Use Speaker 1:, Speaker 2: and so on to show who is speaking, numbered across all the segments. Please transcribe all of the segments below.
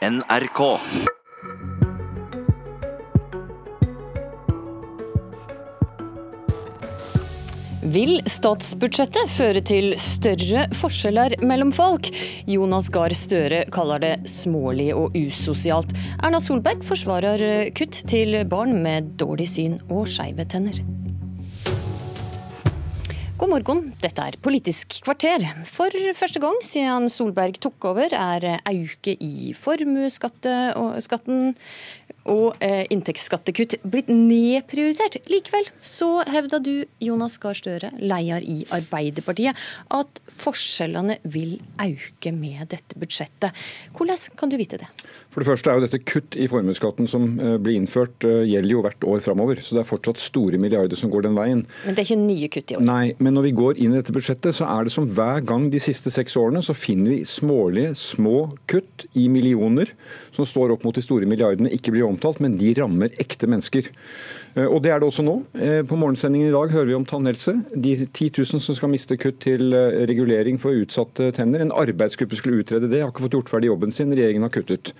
Speaker 1: NRK.
Speaker 2: Vil statsbudsjettet føre til større forskjeller mellom folk? Jonas Gahr Støre kaller det smålig og usosialt. Erna Solberg forsvarer kutt til barn med dårlig syn og skeive tenner. God morgen, dette er Politisk kvarter. For første gang siden Solberg tok over, er auke i formuesskatten og eh, inntektsskattekutt blitt nedprioritert. Likevel så hevda du, Jonas Gahr Støre, leder i Arbeiderpartiet, at forskjellene vil auke med dette budsjettet. Hvordan kan du vite det?
Speaker 3: For det første er jo dette kutt i formuesskatten som eh, blir innført, eh, gjelder jo hvert år framover. Så det er fortsatt store milliarder som går den veien.
Speaker 2: Men det er ikke nye kutt i år?
Speaker 3: Nei, men når vi går inn i dette budsjettet, så er det som hver gang de siste seks årene, så finner vi smålige, små kutt i millioner som står opp mot de store milliardene, ikke blir omtalt, men de rammer ekte mennesker. Eh, og det er det også nå. På morgensendingen i dag hører vi om tannhelse. De 10 000 som skal miste kutt til regulering for utsatte tenner. En arbeidsgruppe skulle utrede det, har ikke fått gjort ferdig jobben sin. Regjeringen har kuttet.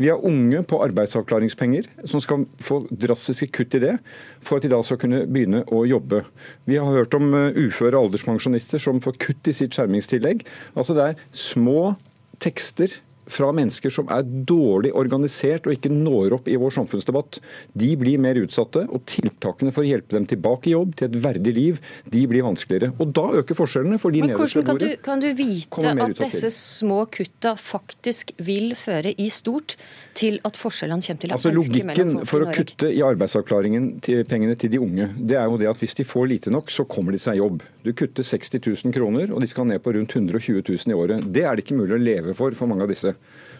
Speaker 3: Vi har unge på arbeidsavklaringspenger som skal få drastiske kutt i det, for at de da skal kunne begynne å jobbe. Vi har hørt om uføre alderspensjonister som får kutt i sitt skjermingstillegg. Altså det er små tekster fra mennesker som er dårlig organisert og ikke når opp i vår samfunnsdebatt. De blir mer utsatte, og tiltakene for å hjelpe dem tilbake i jobb, til et verdig liv, de blir vanskeligere. Og da øker forskjellene, for de Men
Speaker 2: Hvordan kan du, kan du vite at disse små kutta faktisk vil føre i stort til at forskjellene kommer til å
Speaker 3: altså, mellom for å kutte i arbeidsavklaringen til pengene til de unge, det er jo det at hvis de får lite nok, så kommer de seg i jobb. Du kutter 60 000 kroner, og de skal ned på rundt 120 000 i året. Det er det ikke mulig å leve for for mange av disse.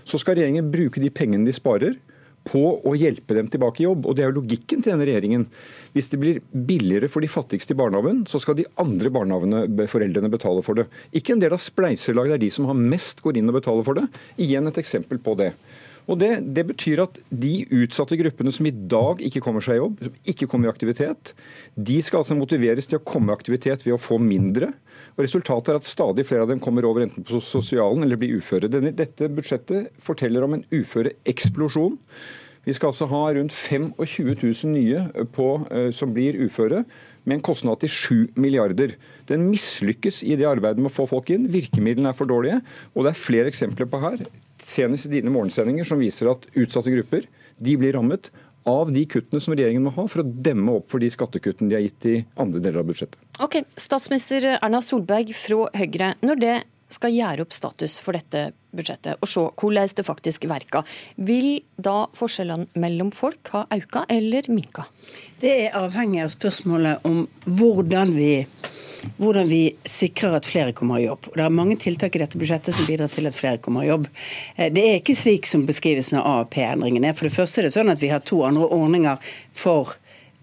Speaker 3: Så skal regjeringen bruke de pengene de sparer på å hjelpe dem tilbake i jobb. Og Det er jo logikken til denne regjeringen. Hvis det blir billigere for de fattigste i barnehagen, så skal de andre barnehageforeldrene betale for det. Ikke en del av spleiselaget der de som har mest, går inn og betaler for det. Igjen et eksempel på det. Og det, det, betyr at de utsatte gruppene som i dag ikke kommer seg i jobb, som ikke kommer i aktivitet, de skal altså motiveres til å komme i aktivitet ved å få mindre. Og Resultatet er at stadig flere av dem kommer over enten på sosialen eller blir uføre. Denne, dette budsjettet forteller om en uføreeksplosjon. Vi skal altså ha rundt 25 000 nye på, uh, som blir uføre, med en kostnad til 7 milliarder. Den mislykkes i det arbeidet med å få folk inn. Virkemidlene er for dårlige. Og det er flere eksempler på her senest i dine morgensendinger, som viser at utsatte grupper de blir rammet av de kuttene som regjeringen må ha for å demme opp for de skattekuttene de har gitt i andre deler av budsjettet.
Speaker 2: Ok, Statsminister Erna Solberg fra Høyre. Når det skal gjøre opp status for dette budsjettet og se hvordan det faktisk verker, vil da forskjellene mellom folk ha auka eller minka?
Speaker 4: Det er avhengig av spørsmålet om hvordan vi hvordan vi sikrer at flere kommer i jobb. Det er mange tiltak i dette budsjettet som bidrar til at flere kommer i jobb. Eh, det er ikke slik som beskrivelsen av AAP-endringen er. For det første er det sånn at vi har to andre ordninger for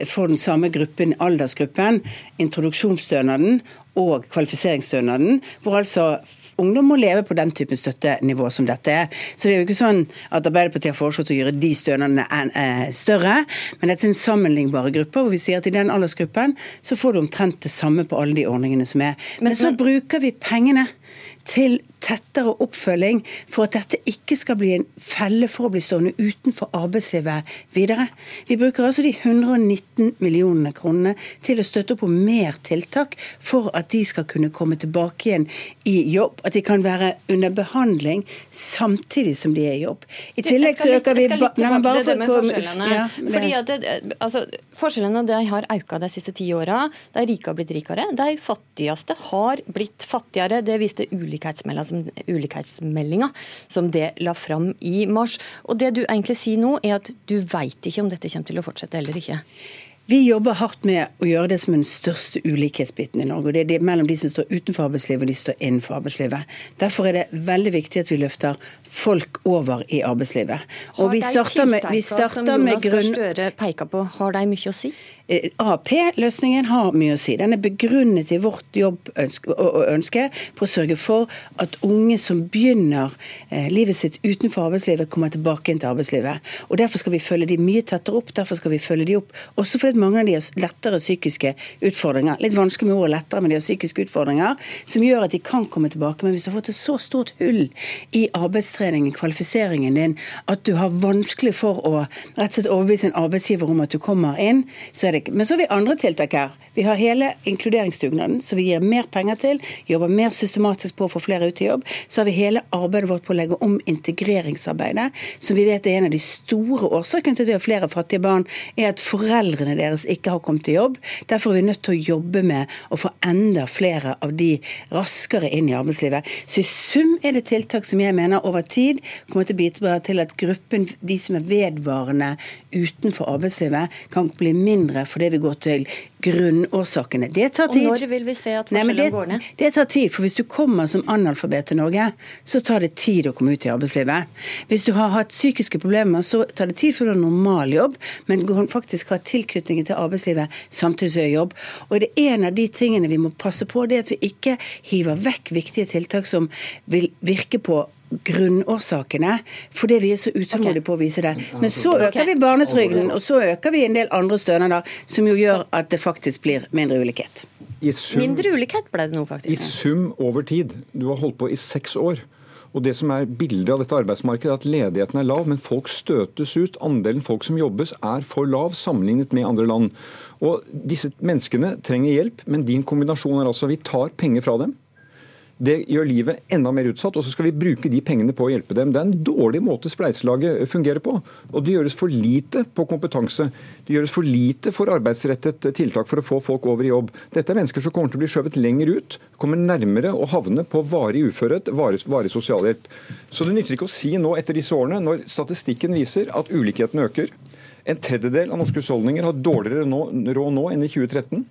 Speaker 4: for den samme gruppen, aldersgruppen, introduksjonsstønaden og kvalifiseringsstønaden, hvor altså ungdom må leve på den typen støttenivå som dette er. Så det er jo ikke sånn at Arbeiderpartiet har foreslått å gjøre de stønadene eh, større, men dette er en sammenlignbare gruppe, hvor vi sier at i den aldersgruppen så får du omtrent det samme på alle de ordningene som er. Men, men så bruker vi pengene til tettere oppfølging for at dette ikke skal bli en felle for å bli stående utenfor arbeidslivet videre. Vi bruker altså de 119 millionene kronene til å støtte opp om mer tiltak for at de skal kunne komme tilbake igjen i jobb. At de kan være under behandling samtidig som de er i jobb. I tillegg så øker vi
Speaker 2: til det med forskjellene. Ja, Fordi at det, altså, Forskjellene de har økt de siste ti åra. De rike har blitt rikere. De fattigste har blitt fattigere. Det viste ulikhetsmeldinga som, ulikhetsmeldinga som det la fram i mars. Og Det du egentlig sier nå, er at du veit ikke om dette kommer til å fortsette eller ikke.
Speaker 4: Vi jobber hardt med å gjøre det som er den største ulikhetsbiten i Norge. og Det er det mellom de som står utenfor arbeidslivet og de som står innenfor arbeidslivet. Derfor er det veldig viktig at vi løfter folk over i arbeidslivet.
Speaker 2: Og har vi starter med, vi starter med grunn... Støre peker på, har de mye å si?
Speaker 4: Eh, AAP-løsningen har mye å si. Den er begrunnet i vårt jobbønske og ønske på å sørge for at unge som begynner eh, livet sitt utenfor arbeidslivet, kommer tilbake inn til arbeidslivet. Og Derfor skal vi følge de mye tettere opp. Derfor skal vi følge de opp også fordi mange av de har lettere psykiske utfordringer. Litt vanskelig med ordet lettere, men de har psykiske utfordringer som gjør at de kan komme tilbake. Men hvis du har fått et så stort hull i arbeidstreningen, kvalifiseringen din, at du har vanskelig for å rett og slett overbevise en arbeidsgiver om at du kommer inn, så er det ikke. Men så har vi andre tiltak her. Vi har hele inkluderingsdugnaden, som vi gir mer penger til, jobber mer systematisk på å få flere ut i jobb. Så har vi hele arbeidet vårt på å legge om integreringsarbeidet, som vi vet er en av de store årsakene til at vi har flere fattige barn, er at foreldrene deres ikke har kommet til jobb. Derfor er vi nødt til å jobbe med å få enda flere av de raskere inn i arbeidslivet. Så i sum er det tiltak som jeg mener over tid kommer til å bidra til at gruppen, de som er vedvarende utenfor arbeidslivet, kan bli mindre fordi vi går til grunnårsakene. Det tar tid.
Speaker 2: Og når vil vi se at forskjellene går ned?
Speaker 4: Det tar tid. For hvis du kommer som analfabet til Norge, så tar det tid å komme ut i arbeidslivet. Hvis du har hatt psykiske problemer, så tar det tid før du har normal jobb, men du faktisk har tilknytningen til arbeidslivet samtidig som du har jobb. Og det er en av de tingene vi må passe på, det er at vi ikke hiver vekk viktige tiltak som vil virke på grunnårsakene, fordi vi er så utålmodige på å vise det. Men så øker vi barnetrygden, og så øker vi en del andre stønader, som jo gjør at det faktisk blir mindre ulikhet.
Speaker 2: Sum, mindre ulikhet ble det nå, faktisk.
Speaker 3: I sum over tid. Du har holdt på i seks år. Og det som er Bildet av dette arbeidsmarkedet er at ledigheten er lav, men folk støtes ut. Andelen folk som jobbes er for lav sammenlignet med andre land. Og Disse menneskene trenger hjelp, men din kombinasjon er altså vi tar penger fra dem det gjør livet enda mer utsatt, og så skal vi bruke de pengene på å hjelpe dem. Det er en dårlig måte spleiselaget fungerer på. Og det gjøres for lite på kompetanse. Det gjøres for lite for arbeidsrettet tiltak for å få folk over i jobb. Dette er mennesker som kommer til å bli skjøvet lenger ut, kommer nærmere å havne på varig uførhet, varig, varig sosialhjelp. Så det nytter ikke å si nå etter disse årene, når statistikken viser at ulikheten øker. En tredjedel av norske husholdninger har dårligere råd nå enn i 2013.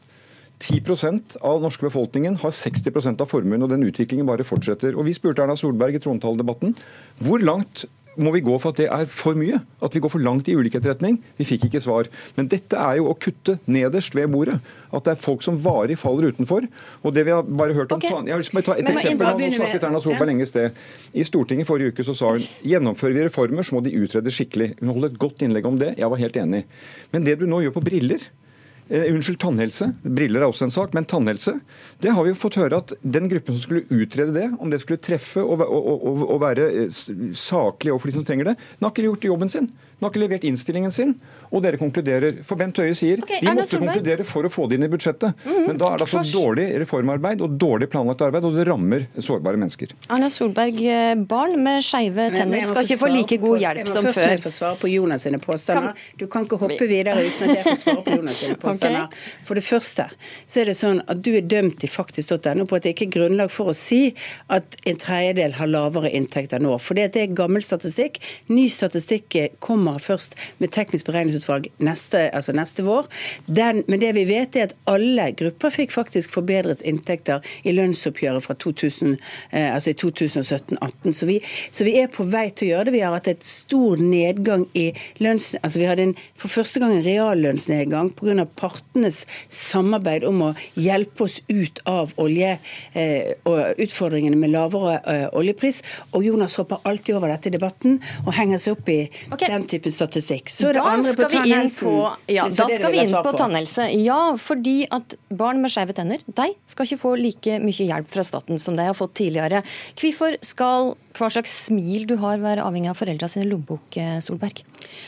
Speaker 3: 10% av norske befolkningen har 60% av formuen, og den utviklingen bare fortsetter. Og Vi spurte Erna Solberg i trontaledebatten hvor langt må vi gå for at det er for mye? At vi går for langt i ulikhetsretning? Vi fikk ikke svar. Men dette er jo å kutte nederst ved bordet. At det er folk som varig faller utenfor. Og det vi har bare hørt om okay. Jeg vil bare ta et Men, eksempel. Nå snakket Erna Solberg lenge i sted. I Stortinget forrige uke så sa hun gjennomfører vi reformer, så må de utredes skikkelig. Hun holdt et godt innlegg om det. Jeg var helt enig. Men det du nå gjør på briller Uh, unnskyld, tannhelse. Briller er også en sak, men tannhelse. Det har vi jo fått høre at den gruppen som skulle utrede det, om det skulle treffe og, og, og, og være eh, saklig overfor de som trenger det, den har ikke gjort jobben sin. Den har ikke levert innstillingen sin, og dere konkluderer. For Bent Høie sier okay, vi måtte konkludere for å få det inn i budsjettet. Mm -hmm. Men da er det altså dårlig reformarbeid og dårlig planlagt arbeid, og det rammer sårbare mennesker.
Speaker 2: Erna Solberg, eh, barn med skeive tenner skal ikke få like god hjelp som før. Først må
Speaker 4: jeg få svare på Jonas sine påstander. Du kan ikke hoppe videre uten at jeg får svare på Jonas sine påstander. Okay. For det første så er det sånn at du er dømt i faktisk.no på at det ikke er grunnlag for å si at en tredjedel har lavere inntekter nå. For det er gammel statistikk. Ny statistikk kommer først med teknisk beregningsutvalg neste, altså neste vår. Den, men det vi vet er at alle grupper fikk faktisk forbedret inntekter i lønnsoppgjøret fra 2000, eh, altså i 2017-2018. Så, så, vi er på vei til å gjøre det. Vi har hatt et stor nedgang i lønns... Altså vi hadde en, for første gang en reallønnsnedgang pga. Partenes samarbeid om å hjelpe oss ut av olje eh, og utfordringene med lavere eh, oljepris. Og Jonas hopper alltid over dette i debatten og henger seg opp i okay. den type type statistikk. Så er det da andre på tannhelsen.
Speaker 2: Ja, da skal vi inn på, på tannhelse. Ja, fordi at barn med skeive tenner de skal ikke få like mye hjelp fra staten som de har fått tidligere. Hvorfor skal hva slags smil du har, være avhengig av foreldra sine lommebok, eh, Solberg?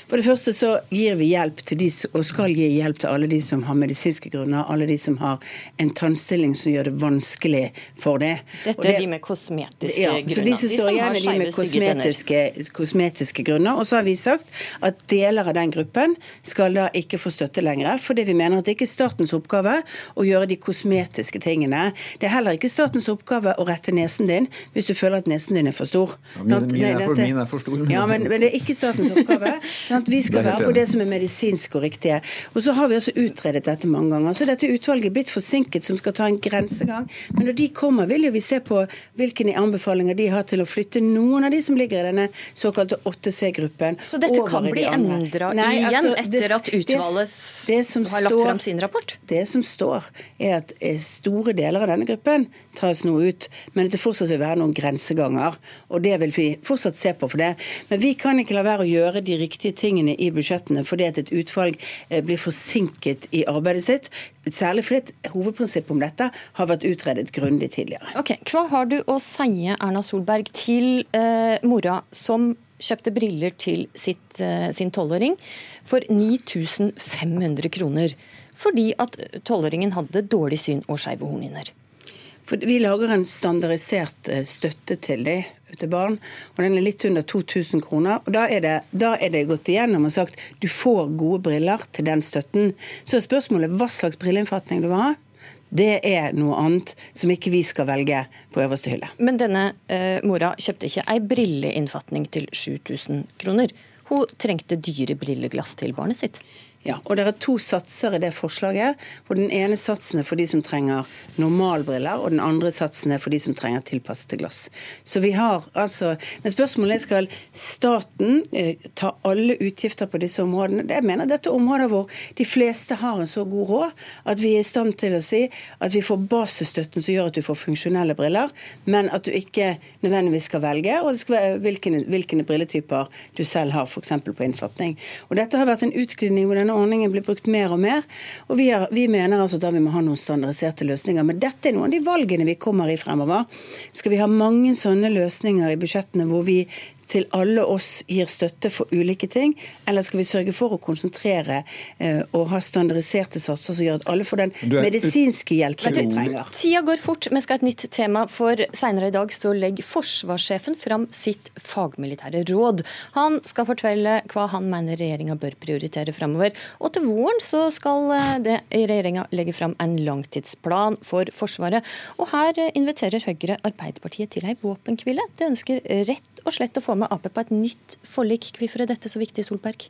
Speaker 4: For det første så gir vi hjelp til de, og skal gi hjelp til alle de som har medisinske grunner, alle de som har en tannstilling som gjør det vanskelig for det.
Speaker 2: Dette det, er de med kosmetiske ja, grunner.
Speaker 4: Så de som står igjen er de med kosmetiske, kosmetiske, grunner. Og så har vi sagt at deler av den gruppen skal da ikke få støtte lenger, fordi vi mener at det ikke er statens oppgave å gjøre de kosmetiske tingene. Det er heller ikke statens oppgave å rette nesen din hvis du føler at nesen din er for stor.
Speaker 3: Ja, min, min, er for, min, er for, stor.
Speaker 4: Ja, men, men, det er ikke statens oppgave. Sant? Vi skal være på det som er medisinsk og riktige. Og så har vi også utredet utredet dette mange ganger. Så dette utvalget er blitt forsinket, som skal ta en grensegang. Men når de kommer, vil jo vi se på hvilke anbefalinger de har til å flytte noen av de som ligger i denne såkalte 8C-gruppen.
Speaker 2: Så dette kan bli endra igjen altså, etter at utvalget det, det har lagt fram sin rapport?
Speaker 4: Det som står, er at eh, store deler av denne gruppen tas nå ut, men at det fortsatt vil være noen grenseganger. Og det vil vi fortsatt se på for det. Men vi kan ikke la være å gjøre de riktige tingene i budsjettene fordi at et utvalg eh, blir forsinket i arbeidet sitt. Særlig fordi hovedprinsippet om dette har vært utredet grundig tidligere.
Speaker 2: Ok, Hva har du å si, Erna Solberg, til eh, mora som kjøpte briller til sitt, eh, sin tolvåring for 9500 kroner? Fordi at tolvåringen hadde dårlig syn og skeive hornhinner.
Speaker 4: For Vi lager en standardisert eh, støtte til dem til barn, og den er litt under 2000 kroner. og Da er det, da er det gått igjennom og sagt du får gode briller til den støtten. Så spørsmålet hva slags brilleinnfatning du vil ha. Det er noe annet som ikke vi skal velge på øverste hylle.
Speaker 2: Men denne eh, mora kjøpte ikke ei brilleinnfatning til 7000 kroner. Hun trengte dyre brilleglass til barnet sitt.
Speaker 4: Ja, og Det er to satser i det forslaget. hvor Den ene satsen er for de som trenger normalbriller, og den andre satsen er for de som trenger tilpassede glass. Så vi har altså, Men spørsmålet er skal staten eh, ta alle utgifter på disse områdene. Jeg mener dette er områder hvor de fleste har en så god råd at vi er i stand til å si at vi får basisstøtten som gjør at du får funksjonelle briller, men at du ikke nødvendigvis skal velge, og det skal være hvilke, hvilke brilletyper du selv har, f.eks. på innfatning. Og Dette har vært en utglidning hvor denne ordningen blir brukt mer og mer. Og vi, har, vi mener altså at vi må ha noen standardiserte løsninger. Men dette er noen av de valgene vi kommer i fremover. Skal vi ha mange sånne løsninger i budsjettene hvor vi til alle oss gir støtte for ulike ting, eller skal vi sørge for å konsentrere eh, og ha standardiserte satser som gjør at alle får den medisinske hjelpen de trenger?
Speaker 2: Tida går fort. Vi skal ha et nytt tema, for senere i dag så legger forsvarssjefen fram sitt fagmilitære råd. Han skal fortelle hva han mener regjeringa bør prioritere fremover. Og til våren så skal eh, regjeringa legge fram en langtidsplan for Forsvaret. Og her inviterer Høyre Arbeiderpartiet til ei våpenhvile. Det ønsker rett og slett å få med Ap på et nytt forlik. Hvorfor er dette så viktig, Solberg?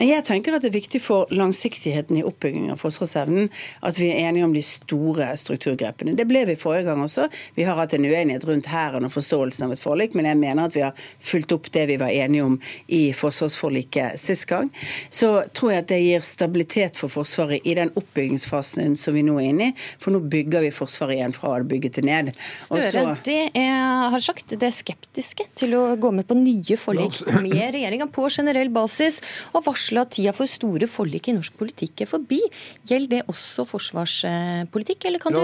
Speaker 4: Jeg tenker at det er viktig for langsiktigheten i oppbyggingen av forsvarsevnen at vi er enige om de store strukturgrepene. Det ble vi forrige gang også. Vi har hatt en uenighet rundt hæren og forståelsen av et forlik, men jeg mener at vi har fulgt opp det vi var enige om i forsvarsforliket sist gang. Så tror jeg at det gir stabilitet for Forsvaret i den oppbyggingsfasen som vi nå er inne i. For nå bygger vi Forsvaret igjen fra å bygge til ned.
Speaker 2: Støre, det er, har sagt, det er skeptiske til å gå med på nye forlik med regjeringa på generell basis, og varsle at tida for store forlik i norsk politikk er forbi. Gjelder det også forsvarspolitikk, eller kan du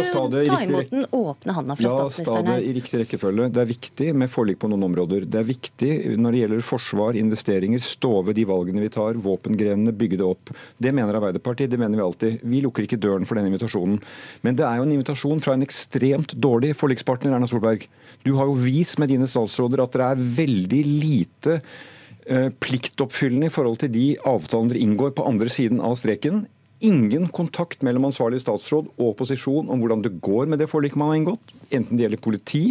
Speaker 2: ta imot den åpne handa fra statsministeren?
Speaker 3: La oss ta det i riktig rekkefølge. Det er viktig med forlik på noen områder. Det er viktig når det gjelder forsvar, investeringer, stå ved de valgene vi tar, våpengrenene, bygge det opp. Det mener Arbeiderpartiet, det mener vi alltid. Vi lukker ikke døren for den invitasjonen. Men det er jo en invitasjon fra en ekstremt dårlig forlikspartner, Erna Solberg. Du har jo vist med dine statsråder at dere er veldig lite eh, pliktoppfyllende i forhold til de avtalene dere inngår på andre siden av streken ingen kontakt mellom ansvarlig statsråd og opposisjon om hvordan det går med det forliket man har inngått, enten det gjelder politi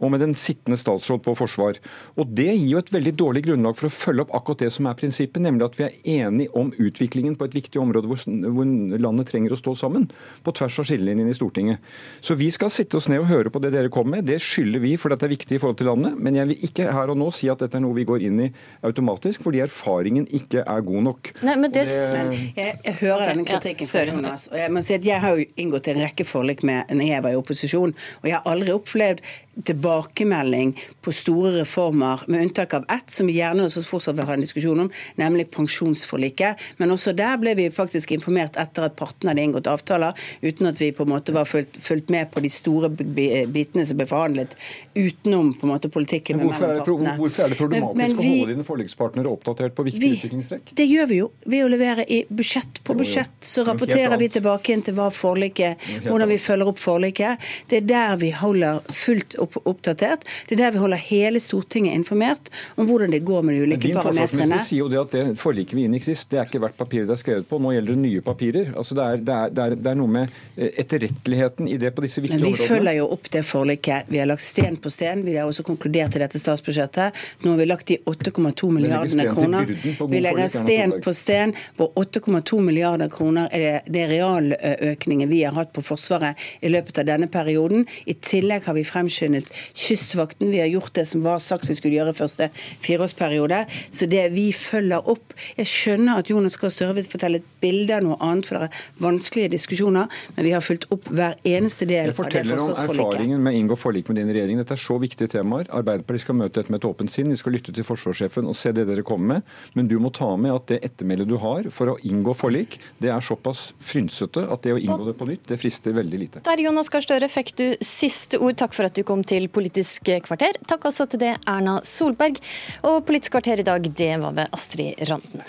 Speaker 3: og med den sittende statsråd på forsvar. Og Det gir jo et veldig dårlig grunnlag for å følge opp akkurat det som er prinsippet, nemlig at vi er enige om utviklingen på et viktig område hvor, hvor landet trenger å stå sammen, på tvers av skillelinjene i Stortinget. Så vi skal sitte oss ned og høre på det dere kommer med. Det skylder vi, for dette er viktig i forhold til landet. Men jeg vil ikke her og nå si at dette er noe vi går inn i automatisk, fordi erfaringen ikke er god nok.
Speaker 2: Nei, men det...
Speaker 4: det... Jeg, jeg hører okay kritikken fra Jonas. Og jeg må si at jeg har jo inngått en rekke forlik med når jeg var i opposisjon, og jeg har aldri opplevd tilbakemelding på store reformer, med unntak av ett som vi gjerne også fortsatt vil ha en diskusjon om, nemlig pensjonsforliket. Men også der ble vi faktisk informert etter at partene hadde inngått avtaler, uten at vi på en måte var fulgt, fulgt med på de store bitene som ble forhandlet utenom på en måte politikken.
Speaker 3: Hvorfor er, det, hvorfor, er det problematisk men, men vi, å holde dine forlikspartnere oppdatert på viktige utviklingstrekk?
Speaker 4: Det gjør vi jo ved å levere i budsjett på budsjett. Så rapporterer vi tilbake inn til hva forliket, hvordan vi følger opp forliket. Det er der vi holder fullt oppdatert. Det er der vi holder hele Stortinget informert om hvordan det går med de ulike
Speaker 3: Din
Speaker 4: parametrene.
Speaker 3: Din sier jo det at det forliket vi inngikk sist, det er ikke hvert papir det er skrevet på. Nå gjelder det nye papirer. Altså det, er, det, er, det, er, er noe med eh, etterretteligheten i det på disse viktige
Speaker 4: Men vi
Speaker 3: områdene.
Speaker 4: følger jo opp det forliket. Vi har lagt sten på sten. Vi har også konkludert i dette statsbudsjettet. Nå har vi lagt de 8,2 milliardene kroner. Vi legger sten på sten på 8,2 milliarder kroner er det, det realøkningen vi har hatt på Forsvaret i løpet av denne perioden. I tillegg har vi fremskyndet Kystvakten. Vi har gjort det som var sagt vi skulle gjøre i første fireårsperiode. Så det vi følger opp Jeg skjønner at Jonas Gahr Støre vil fortelle et bilde av noe annet, for det er vanskelige diskusjoner, men vi har fulgt opp hver eneste del av det forsvarsforliket.
Speaker 3: Jeg forteller om erfaringen med å inngå forlik med din regjering. Dette er så viktige temaer. Arbeiderpartiet skal møte dette med et åpent sinn. Vi skal lytte til forsvarssjefen og se det dere kommer med. Men du må ta med at det ettermælet du har for å inngå forlik, det er såpass frynsete at det å inngå det på nytt, det frister veldig lite.
Speaker 2: Der, Jonas Gahr Støre, fikk du siste ord. Takk for at du kom til Politisk kvarter. Takk også til det Erna Solberg. Og Politisk kvarter i dag, det var ved Astrid Randen.